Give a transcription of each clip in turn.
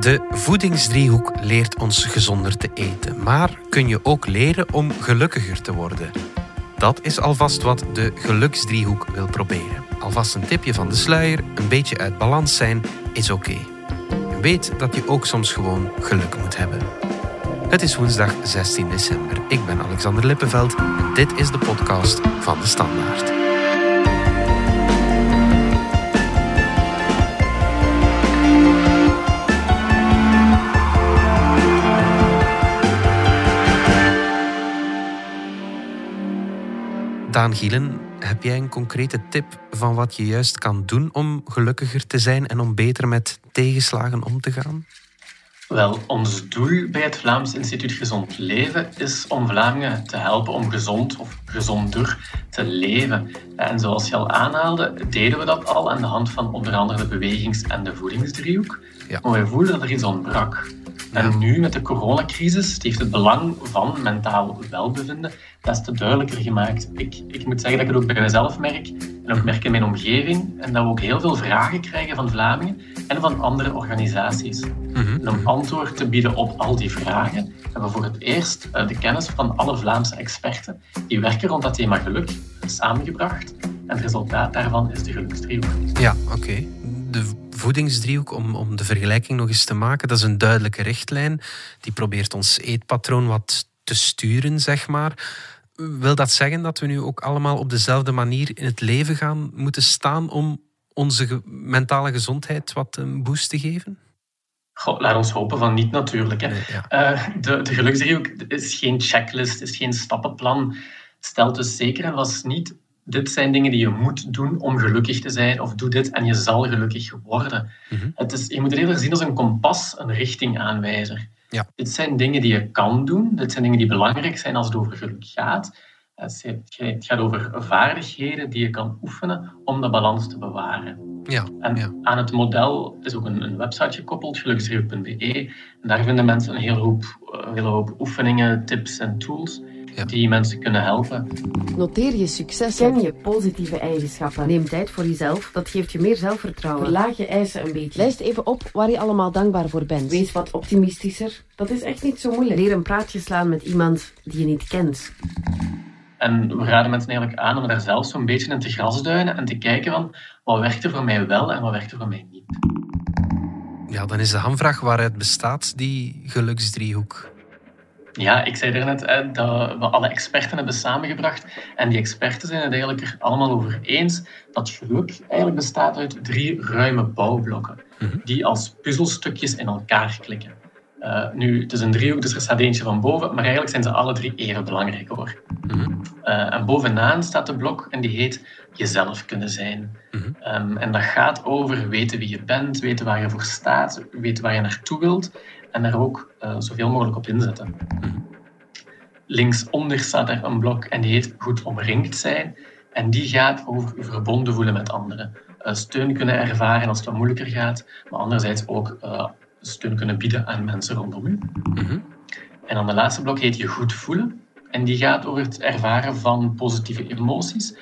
De voedingsdriehoek leert ons gezonder te eten, maar kun je ook leren om gelukkiger te worden? Dat is alvast wat de geluksdriehoek wil proberen. Alvast een tipje van de sluier, een beetje uit balans zijn is oké. Weet dat je ook soms gewoon geluk moet hebben. Het is woensdag 16 december. Ik ben Alexander Lippenveld en dit is de podcast van de Standaard. Daan Gielen, heb jij een concrete tip van wat je juist kan doen om gelukkiger te zijn en om beter met tegenslagen om te gaan? Wel, ons doel bij het Vlaams Instituut Gezond Leven is om Vlamingen te helpen om gezond of gezonder te leven. En zoals je al aanhaalde, deden we dat al aan de hand van onder andere de bewegings- en de voedingsdriehoek. Ja. Maar we voelden dat er iets ontbrak. En nu met de coronacrisis heeft het belang van mentaal welbevinden des te duidelijker gemaakt. Ik, ik moet zeggen dat ik het ook bij mezelf merk en ook merk in mijn omgeving en dat we ook heel veel vragen krijgen van Vlamingen en van andere organisaties. Mhm. En om antwoord te bieden op al die vragen hebben we voor het eerst eh, de kennis van alle Vlaamse experten die werken rond dat thema geluk samengebracht. En het resultaat daarvan is de geluksdriehoek. Ja, oké. De voedingsdriehoek, om, om de vergelijking nog eens te maken, dat is een duidelijke richtlijn. Die probeert ons eetpatroon wat te sturen, zeg maar. Wil dat zeggen dat we nu ook allemaal op dezelfde manier in het leven gaan moeten staan om onze mentale gezondheid wat een boost te geven? Goh, laat ons hopen van niet natuurlijk. Hè. Eh, de, de geluksdriehoek is geen checklist, is geen stappenplan. Stelt dus zeker en vast niet dit zijn dingen die je moet doen om gelukkig te zijn, of doe dit en je zal gelukkig worden. Mhm. het is, je moet het eerder zien als een kompas, een richtingaanwijzer. Ja. Dit zijn dingen die je kan doen, dit zijn dingen die belangrijk zijn als het over geluk gaat. Het gaat over vaardigheden die je kan oefenen om de balans te bewaren. Ja, en aan het model is ook een, een website gekoppeld, geluksdriehoek.be. En daar vinden mensen een hele hoop, een hele hoop oefeningen, tips en tools die mensen kunnen helpen. Noteer je succes. Ken je positieve eigenschappen. Neem tijd voor jezelf. Dat geeft je meer zelfvertrouwen. Verlaag je eisen een beetje. Lijst even op waar je allemaal dankbaar voor bent. Wees wat optimistischer. Dat is echt niet zo moeilijk. Leer een praatje slaan met iemand die je niet kent. En we raden mensen eigenlijk aan om daar zelf zo'n beetje in te grasduinen en te kijken van wat werkt er voor mij wel en wat werkt er voor mij niet. Ja, dan is de hamvraag waaruit bestaat die geluksdriehoek? Ja, ik zei daarnet hè, dat we alle experten hebben samengebracht. En die experten zijn het eigenlijk er allemaal over eens dat geluk eigenlijk bestaat uit drie ruime bouwblokken, mhm. die als puzzelstukjes in elkaar klikken. Uh, nu, het is een driehoek, dus er staat eentje van boven, maar eigenlijk zijn ze alle drie even belangrijk hoor. Mhm. Uh, en bovenaan staat de blok en die heet jezelf kunnen zijn. Mhm. um, en dat gaat over weten wie je bent, weten waar je voor staat, weten waar je naartoe wilt en daar ook uh, zoveel mogelijk op inzetten. Linksonder staat er een blok en die heet Goed omringd zijn. En die gaat over je verbonden voelen met anderen. Uh, steun kunnen ervaren als het wat moeilijker gaat, maar anderzijds ook uh, steun kunnen bieden aan mensen rondom u. En dan de laatste blok heet Je goed voelen. En die gaat over het ervaren van positieve emoties,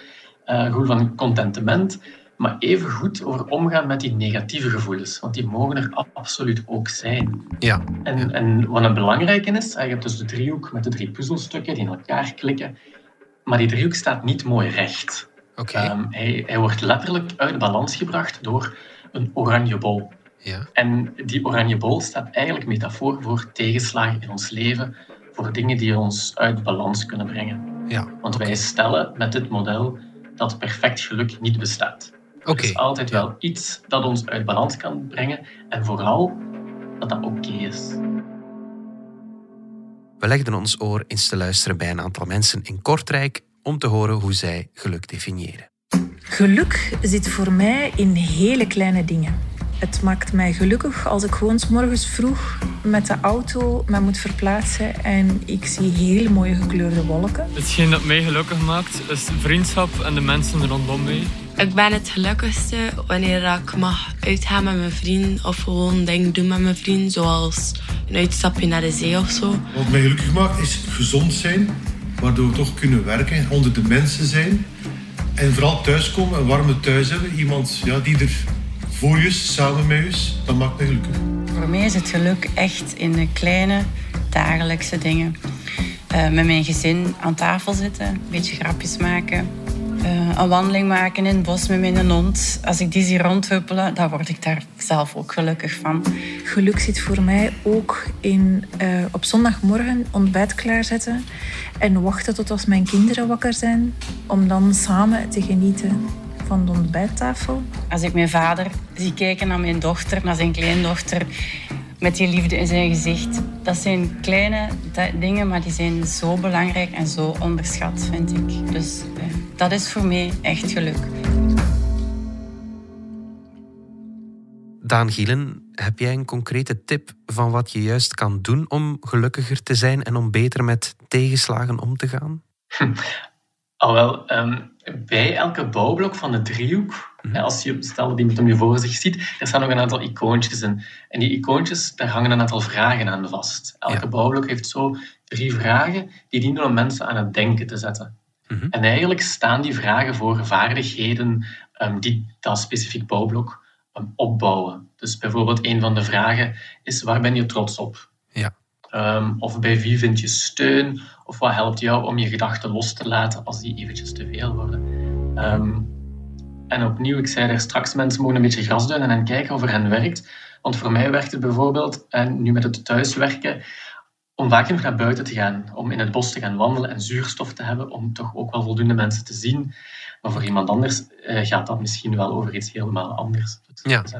uh, gevoel van contentement, maar even goed over omgaan met die negatieve gevoelens, want die mogen er absoluut ook zijn. Ja. En, en wat een belangrijke is, je hebt dus de driehoek met de drie puzzelstukken die in elkaar klikken, maar die driehoek staat niet mooi recht. Okay. Ehm, hij, hij wordt letterlijk uit balans gebracht door een oranje bol. Ja. En die oranje bol staat eigenlijk metafoor voor tegenslagen in ons leven, voor dingen die ons uit balans kunnen brengen. Ja, Want wij stellen met dit model dat perfect geluk niet bestaat. Er is altijd wel iets dat ons uit balans kan brengen en vooral dat dat oké is. We legden ons oor eens te luisteren bij een aantal mensen in Kortrijk om te horen hoe zij geluk definiëren. Geluk zit voor mij in hele kleine dingen. Het maakt mij gelukkig als ik gewoon s morgens vroeg met de auto me moet verplaatsen en ik zie hele mooie gekleurde wolken. Hetgeen dat mij gelukkig maakt is vriendschap en de mensen rondom mij. Ik ben het gelukkigste wanneer ik mag uitgaan met mijn vriend of gewoon dingen doen met mijn vriend, zoals een uitstapje naar de zee of zo. Wat mij gelukkig maakt is gezond zijn, waardoor we toch kunnen werken, onder de mensen zijn en vooral thuiskomen, een warme thuis hebben. Iemand ja, die er voor je, samen met je, dat maakt mij gelukkig. Voor mij is het geluk echt in de kleine dagelijkse dingen. Uh, met mijn gezin aan tafel zitten, een beetje grapjes maken. Uh, een wandeling maken in het bos met mijn hond. Als ik die zie rondhuppelen, dan word ik daar zelf ook gelukkig van. Geluk zit voor mij ook in uh, op zondagmorgen ontbijt klaarzetten en wachten tot als mijn kinderen wakker zijn, om dan samen te genieten van de ontbijttafel. Als ik mijn vader zie kijken naar mijn dochter, naar zijn kleindochter, met die liefde in zijn gezicht. Dat zijn kleine dingen, maar die zijn zo belangrijk en zo onderschat, vind ik. Dus eh, dat is voor mij echt geluk. Daan Gielen, heb jij een concrete tip van wat je juist kan doen om gelukkiger te zijn en om beter met tegenslagen om te gaan? Al wel, ehm, bij elke bouwblok van de driehoek, mm als je stel dat iemand hem nu voor zich ziet, er staan nog een aantal icoontjes in. En die icoontjes, daar hangen een aantal vragen aan vast. Elke bouwblok heeft zo drie vragen die dienen om mensen aan het denken te zetten. Mhm. En eigenlijk staan die vragen voor vaardigheden um, die dat specifiek bouwblok um, opbouwen. Dus bijvoorbeeld een van de vragen is, waar ben je trots op? Ja. Um, of bij wie vind je steun? Of wat helpt jou om je gedachten los te laten als die eventjes te veel worden? Um, en opnieuw, ik zei daar straks, mensen mogen een beetje gras doen en kijken of er hen werkt. Want voor mij werkt het bijvoorbeeld, en nu met het thuiswerken, om vaak nog naar buiten te gaan, om in het bos te gaan wandelen en zuurstof te hebben, om toch ook wel voldoende mensen te zien. Maar voor iemand anders uh, gaat dat misschien wel over iets helemaal anders.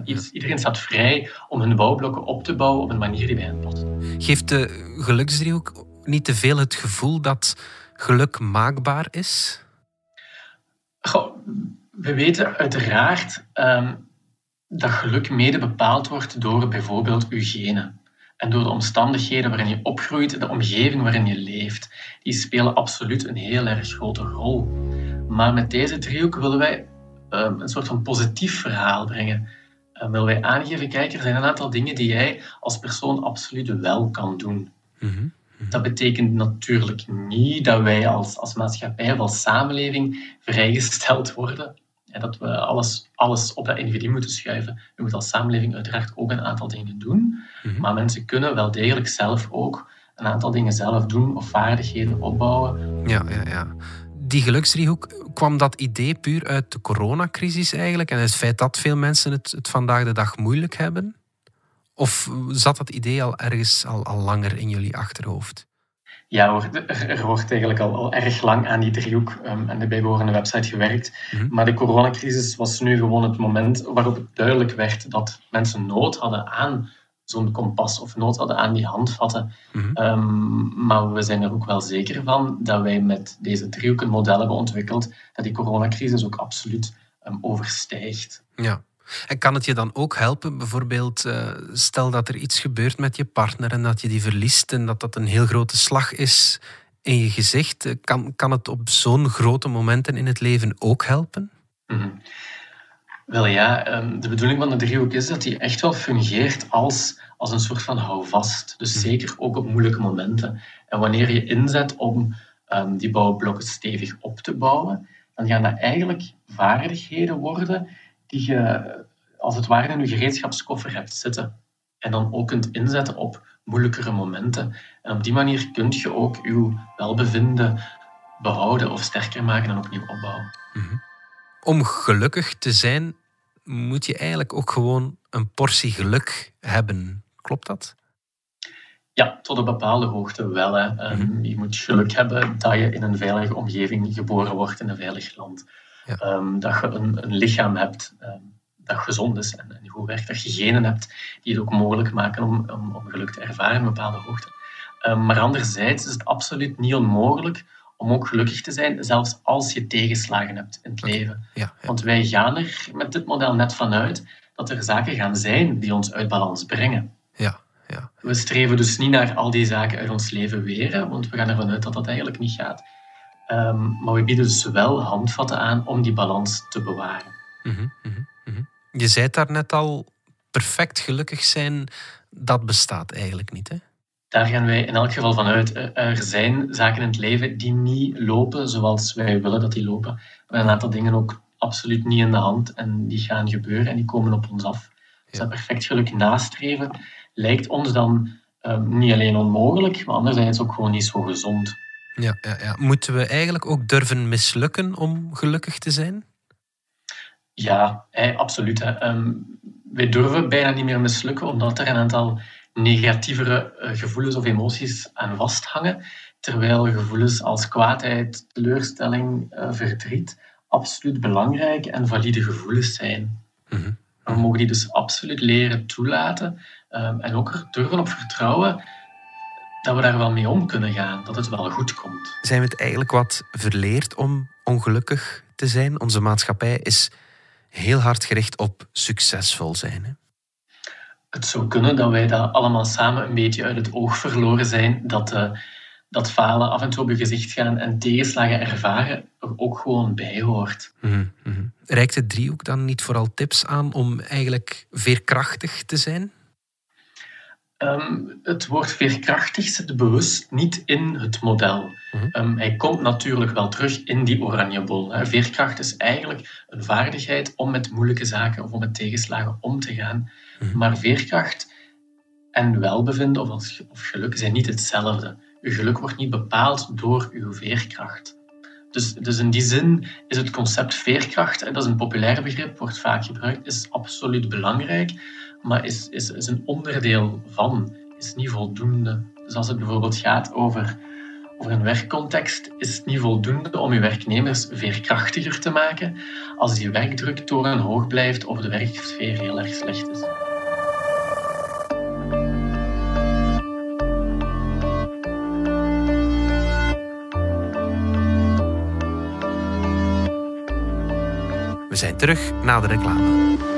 Dus iedereen staat vrij om hun bouwblokken op te bouwen op een manier die bij hen past. Geeft de geluksdriehoek niet te veel het gevoel dat geluk maakbaar is? Goh, we weten uiteraard um, dat geluk mede bepaald wordt door bijvoorbeeld uw genen. En door de omstandigheden waarin je opgroeit, de omgeving waarin je leeft. Die spelen absoluut een heel erg grote rol. Maar met deze driehoek willen wij um, een soort van positief verhaal brengen. Um, willen wij aangeven, kijk, er zijn een aantal dingen die jij als persoon absoluut wel kan doen. Mm dat betekent natuurlijk niet dat wij als, als maatschappij of als samenleving vrijgesteld worden. En dat we alles, alles op dat individu moeten schuiven. We moeten als samenleving uiteraard ook een aantal dingen doen. Mhm. Maar mensen kunnen wel degelijk zelf ook een aantal dingen zelf doen of vaardigheden opbouwen. Ja, ja, ja. Die geluksdriehoek, kwam dat idee puur uit de coronacrisis eigenlijk? En het feit dat veel mensen het, het vandaag de dag moeilijk hebben? Of zat dat idee al ergens al, al langer in jullie achterhoofd? Ja, er, wordt eigenlijk al, al, erg lang aan die driehoek um, en de bijbehorende website gewerkt. Mhm. Maar de coronacrisis was nu gewoon het moment waarop het duidelijk werd dat mensen nood hadden aan zo'n kompas of nood hadden aan die handvatten. Mhm. Ehm, maar we zijn er ook wel zeker van dat wij met deze driehoek een model hebben ontwikkeld dat die coronacrisis ook absoluut um, overstijgt. Ja. En kan het je dan ook helpen, bijvoorbeeld, uh, stel dat er iets gebeurt met je partner en dat je die verliest en dat dat een heel grote slag is in je gezicht, eh, kan, kan het op zo'n grote momenten in het leven ook helpen? Mm Wel ja, ehm, de bedoeling van de driehoek is dat die echt wel fungeert als, als een soort van houvast. Dus Mhm. zeker ook op moeilijke momenten. En wanneer je inzet om um, die bouwblokken stevig op te bouwen, dan gaan dat eigenlijk vaardigheden worden die je als het ware in je gereedschapskoffer hebt zitten. En dan ook kunt inzetten op moeilijkere momenten. En op die manier kun je ook je welbevinden behouden of sterker maken en opnieuw opbouwen. Mhm. Om gelukkig te zijn, moet je eigenlijk ook gewoon een portie geluk hebben. Klopt dat? Ja, tot een bepaalde hoogte wel. Hè. Mhm. Je moet geluk hebben dat je in een veilige omgeving geboren wordt, in een veilig land. Ja. Um, dat je een, een lichaam hebt um, dat gezond is en, en goed werkt. Dat je genen hebt die het ook mogelijk maken om, om, om geluk te ervaren een bepaalde hoogte. Um, maar anderzijds is het absoluut niet onmogelijk om ook gelukkig te zijn, zelfs als je tegenslagen hebt in het leven. Ja. ja. Want wij gaan er met dit model net vanuit dat er zaken gaan zijn die ons uit balans brengen. ja, ja. We streven dus niet naar al die zaken uit ons leven weren, want we gaan ervan uit dat dat eigenlijk niet gaat. Ehm, maar we bieden dus wel handvatten aan om die balans te bewaren. Mhm, mhm, mhm. Je zei het daarnet al, perfect gelukkig zijn, dat bestaat eigenlijk niet. Hè? Daar gaan wij in elk geval van uit. Eh, Er zijn zaken in het leven die niet lopen zoals wij willen dat die lopen. We hebben een aantal dingen ook absoluut niet in de hand en die gaan gebeuren en die komen op ons af. Dus dat perfect geluk nastreven lijkt ons dan ehm, niet alleen onmogelijk, maar anderzijds ook gewoon niet zo gezond. Ja, ja, ja. Moeten we eigenlijk ook durven mislukken om gelukkig te zijn? Ja, absoluut. Hè. Ehm, wij durven bijna niet meer mislukken, omdat er een aantal negatievere eh, gevoelens of emoties aan vasthangen. Terwijl gevoelens als kwaadheid, teleurstelling, uh, verdriet absoluut belangrijke en valide gevoelens zijn. Mm We mogen die dus absoluut leren toelaten um, en ook er durven op vertrouwen dat we daar wel mee om kunnen gaan, dat het wel goed komt. Zijn we het eigenlijk wat verleerd om ongelukkig te zijn? Onze maatschappij is heel hard gericht op succesvol zijn. Hè? Het zou kunnen dat wij dat allemaal samen een beetje uit het oog verloren zijn. Dat, uh, dat falen af en toe op je gezicht gaan en tegenslagen ervaren er ook gewoon bij hoort. Mm -hmm. Reikt het driehoek dan niet vooral tips aan om eigenlijk veerkrachtig te zijn? Um, het woord veerkrachtig zit bewust niet in het model. um, hij komt natuurlijk wel terug in die oranje bol. Hè. Veerkracht is eigenlijk een vaardigheid om met moeilijke zaken of om met tegenslagen om te gaan. Mhm. Maar veerkracht en welbevinden of, of geluk zijn niet hetzelfde. Uw geluk wordt niet bepaald door uw veerkracht. Dus, dus in die zin is het concept veerkracht, en dat is een populair begrip, wordt vaak gebruikt, is absoluut belangrijk maar is, is, is een onderdeel van, is niet voldoende. Dus als het bijvoorbeeld gaat over, over een werkcontext, is het niet voldoende om je werknemers veerkrachtiger te maken als die werkdruk toren hoog blijft of de werksfeer heel erg slecht is. We zijn terug na de reclame.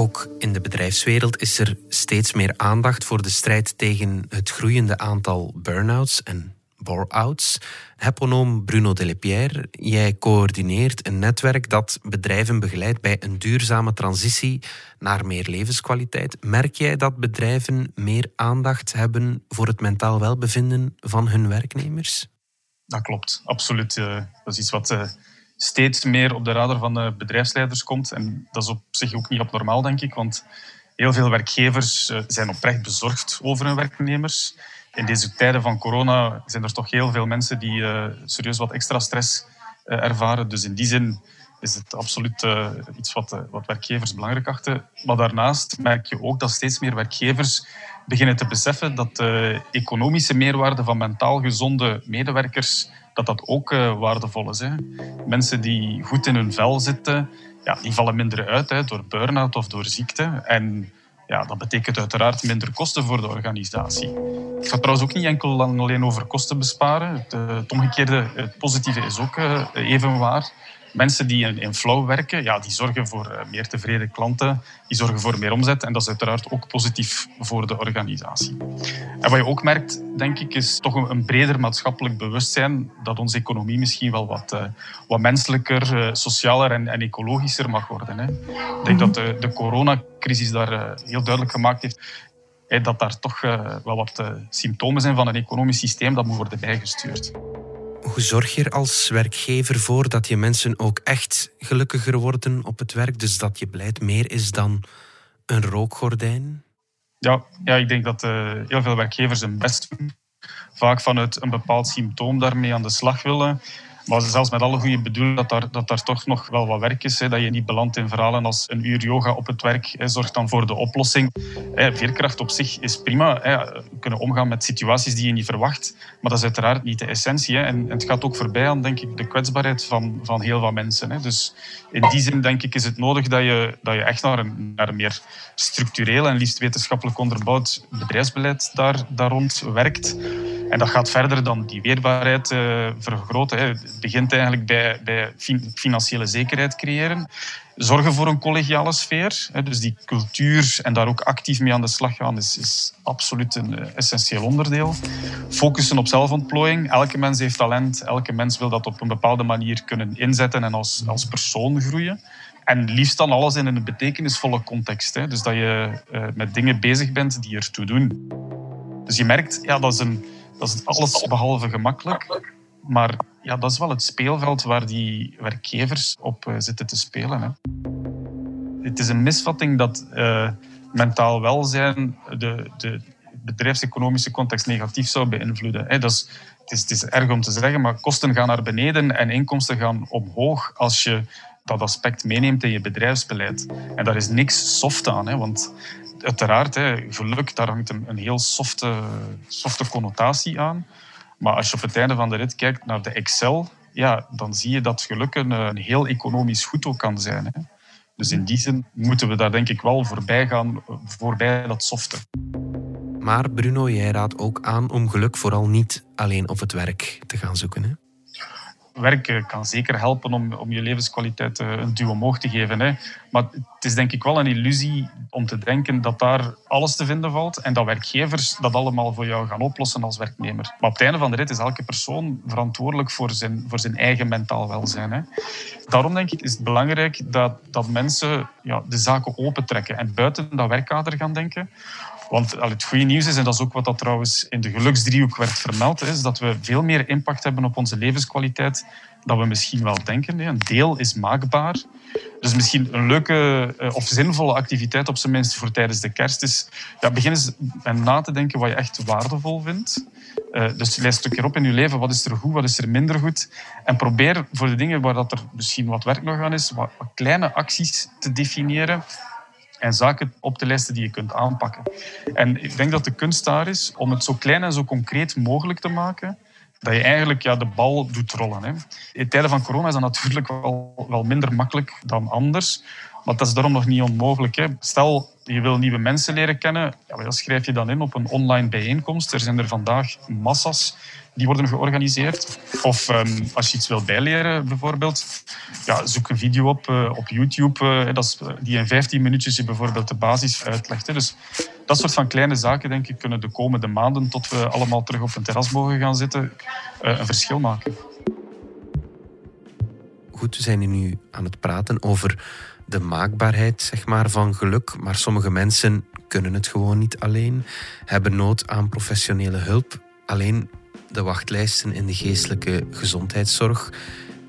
Ook in de bedrijfswereld is er steeds meer aandacht voor de strijd tegen het groeiende aantal burn-outs en bore-outs. Heponoom Bruno Delepierre, jij coördineert een netwerk dat bedrijven begeleidt bij een duurzame transitie naar meer levenskwaliteit. Merk jij dat bedrijven meer aandacht hebben voor het mentaal welbevinden van hun werknemers? Dat klopt, absoluut. Eh, dat is iets wat eh, steeds meer op de radar van de bedrijfsleiders komt. En dat is op zich ook niet abnormaal, denk ik, want heel veel werkgevers eh, zijn oprecht bezorgd over hun werknemers. In deze tijden van corona zijn er toch heel veel mensen die uh, serieus wat extra stress uh, ervaren. Dus in die zin is het absoluut iets wat, wat werkgevers belangrijk achten. Maar daarnaast merk je ook dat steeds meer werkgevers beginnen te beseffen dat de economische meerwaarde van mentaal gezonde medewerkers dat dat ook uh, waardevol is. Hè. Mensen die goed in hun vel zitten, ja, die vallen minder uit hè, door burn-out of door ziekte. En ja, dat betekent uiteraard minder kosten voor de organisatie. Het gaat trouwens ook niet enkel alleen over kosten besparen. Het, eh, het omgekeerde, het positieve is ook uh, even waar mensen die in, flow werken, ja, die zorgen voor eh, meer tevreden klanten, die zorgen voor meer omzet en dat is uiteraard ook positief voor de organisatie. En wat je ook merkt, denk ik, is toch een, breder maatschappelijk bewustzijn dat onze economie misschien wel wat, uh, wat menselijker, uh, socialer en, en, ecologischer mag worden. Hè. Ik denk dat de, de coronacrisis daar heel duidelijk gemaakt heeft dat daar toch wel wat symptomen zijn van een economisch systeem dat moet worden bijgestuurd. Hoe zorg je er als werkgever voor dat je mensen ook echt gelukkiger worden op het werk? Dus dat je beleid meer is dan een rookgordijn? Ja, ja ik denk dat uh, heel veel werkgevers hun best doen. Vaak vanuit een bepaald symptoom daarmee aan de slag willen. Maar zelfs met alle goede bedoelingen, dat daar, dat daar toch nog wel wat werk is. Hè, dat je niet belandt in verhalen als een uur yoga op het werk hè, zorgt dan voor de oplossing. Hè, veerkracht op zich is prima. Hè, kunnen omgaan met situaties die je niet verwacht. Maar dat is uiteraard niet de essentie. Hè. En, het gaat ook voorbij aan denk ik, de kwetsbaarheid van, van heel wat mensen. Hè. Dus in die zin denk ik is het nodig dat je, dat je echt naar een, naar meer structureel en liefst wetenschappelijk onderbouwd bedrijfsbeleid daar, daar rond werkt. En dat gaat verder dan die weerbaarheid uh, vergroten. Hè. Het begint eigenlijk bij, bij financiële zekerheid creëren. Zorgen voor een collegiale sfeer. Hè. Dus die cultuur en daar ook actief mee aan de slag gaan is, absoluut een uh, essentieel onderdeel. Focussen op zelfontplooiing. Elke mens heeft talent. Elke mens wil dat op een bepaalde manier kunnen inzetten en als, als persoon groeien. En liefst dan alles in een betekenisvolle context. Hè. Dus dat je uh, met dingen bezig bent die ertoe doen. Dus je merkt, ja, dat is, een, dat is alles behalve gemakkelijk. Maar ja, dat is wel het speelveld waar die werkgevers op uh, zitten te spelen. Hè. Het is een misvatting dat uh, mentaal welzijn de, de bedrijfseconomische context negatief zou beïnvloeden. Hè. Dat is, het, is, is erg om te zeggen, maar kosten gaan naar beneden en inkomsten gaan omhoog als je dat aspect meeneemt in je bedrijfsbeleid. En daar is niks soft aan, hè, want uiteraard, hè, geluk, daar hangt een, heel softe, softe connotatie aan. Maar als je op het einde van de rit kijkt naar de Excel, ja, dan zie je dat geluk een, heel economisch goed ook kan zijn. Hè. Dus in die zin moeten we daar denk ik wel voorbij gaan, voorbij dat softe. Maar Bruno, jij raadt ook aan om geluk vooral niet alleen op het werk te gaan zoeken. Werken kan zeker helpen om, om je levenskwaliteit eh, een duw omhoog te geven. Hè. Maar het is denk ik wel een illusie om te denken dat daar alles te vinden valt en dat werkgevers dat allemaal voor jou gaan oplossen als werknemer. Maar op het einde van de rit is elke persoon verantwoordelijk voor zijn, voor zijn eigen mentaal welzijn. Hè. Daarom denk ik is het belangrijk dat, dat mensen ja, de zaken opentrekken en buiten dat werkkader gaan denken want het goede nieuws is, en dat is ook wat dat trouwens in de geluksdriehoek werd vermeld, is dat we veel meer impact hebben op onze levenskwaliteit dan we misschien wel denken. Een deel is maakbaar. Dus misschien een leuke eh, of zinvolle activiteit op zijn minst voor tijdens de kerst is ja, begin eens na te denken wat je echt waardevol vindt. Uh, dus lijst een keer op in je leven. Wat is er goed, wat is er minder goed? En probeer voor de dingen waar dat er misschien wat werk nog aan is, wat kleine acties te definiëren en zaken op te lijsten die je kunt aanpakken. En ik denk dat de kunst daar is om het zo klein en zo concreet mogelijk te maken dat je eigenlijk ja, de bal doet rollen. Hè. In tijden van corona is dat natuurlijk wel, wel minder makkelijk dan anders. Maar dat is daarom nog niet onmogelijk. Hè. Stel, je wil nieuwe mensen leren kennen. Ja, wat schrijf je dan in op een online bijeenkomst? Er zijn er vandaag massas die worden georganiseerd. Of um, als je iets wil bijleren, bijvoorbeeld, ja, zoek een video op uh, op YouTube uh, dat is, uh, die in 15 minuutjes je bijvoorbeeld de basis uitlegt. Hè. Dus dat soort van kleine zaken, denk ik, kunnen de komende maanden, tot we allemaal terug op een terras mogen gaan zitten, een verschil maken. Goed, we zijn hier nu aan het praten over de maakbaarheid zeg maar, van geluk. Maar sommige mensen kunnen het gewoon niet alleen, hebben nood aan professionele hulp. Alleen de wachtlijsten in de geestelijke gezondheidszorg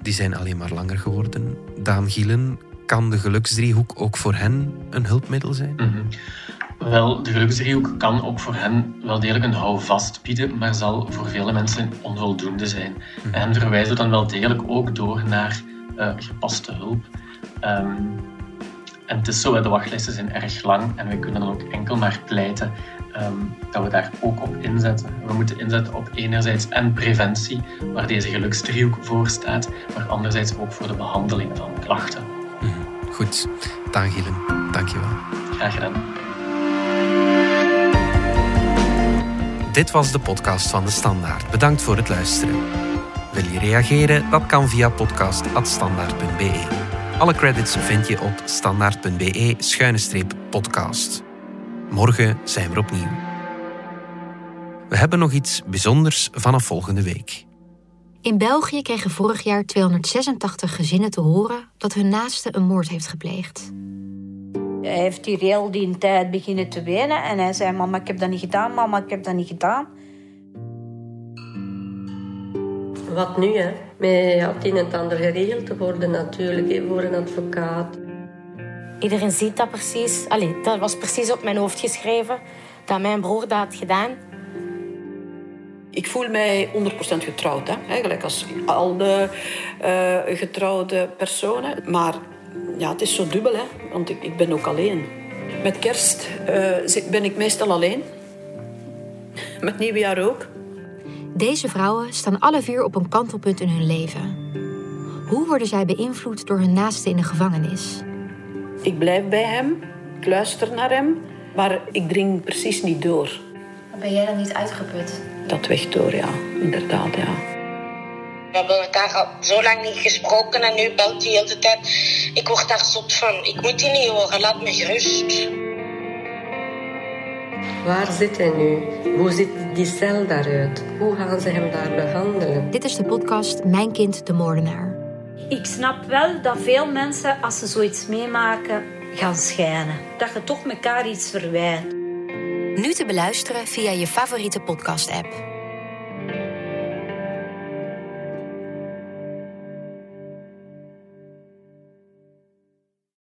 die zijn alleen maar langer geworden. Daan Gielen, kan de geluksdriehoek ook voor hen een hulpmiddel zijn? Mm Wel, de geluksdriehoek kan ook voor hen wel degelijk een houvast bieden, maar zal voor vele mensen onvoldoende zijn. Mm En verwijzen dan wel degelijk ook door naar uh, gepaste hulp. Um, en het is zo, de wachtlijsten zijn erg lang en we kunnen dan ook enkel maar pleiten um, dat we daar ook op inzetten. We moeten inzetten op enerzijds en preventie, waar deze geluksdriehoek voor staat, maar anderzijds ook voor de behandeling van klachten. Mhm. Goed, Daan Gielen, dankjewel. Graag gedaan. Dit was de podcast van De Standaard. Bedankt voor het luisteren. Wil je reageren? Dat kan via podcast.standaard.be. Alle credits vind je op standaard.be-podcast. Morgen zijn we opnieuw. We hebben nog iets bijzonders vanaf volgende week. In België kregen vorig jaar 286 gezinnen te horen dat hun naaste een moord heeft gepleegd. Hij heeft hier heel die tijd beginnen te wenen en hij zei: Mama, ik heb dat niet gedaan, mama, ik heb dat niet gedaan. Wat nu, hè? Met ja, het een en ander geregeld te worden, natuurlijk, voor een advocaat. Iedereen ziet dat precies. Allee, dat was precies op mijn hoofd geschreven dat mijn broer dat had gedaan. Ik voel mij 100% getrouwd, hè? eigenlijk als al de uh, getrouwde personen. Maar ja, het is zo dubbel, hè? want ik, ik ben ook alleen. Met kerst uh, ben ik meestal alleen. Met nieuwjaar ook. Deze vrouwen staan alle vier op een kantelpunt in hun leven. Hoe worden zij beïnvloed door hun naasten in de gevangenis? Ik blijf bij hem, ik luister naar hem, maar ik dring precies niet door. Ben jij dan niet uitgeput dat weg door, ja. Inderdaad, ja. We hebben elkaar al zo lang niet gesproken en nu belt hij de hele tijd. Ik word daar zot van. Ik moet die niet horen, laat me gerust. Waar zit hij nu? Hoe ziet die cel daaruit? Hoe gaan ze hem daar behandelen? Dit is de podcast Mijn Kind de Moordenaar. Ik snap wel dat veel mensen, als ze zoiets meemaken, gaan schijnen. Dat je toch elkaar iets verwijt. Nu te beluisteren via je favoriete podcast-app.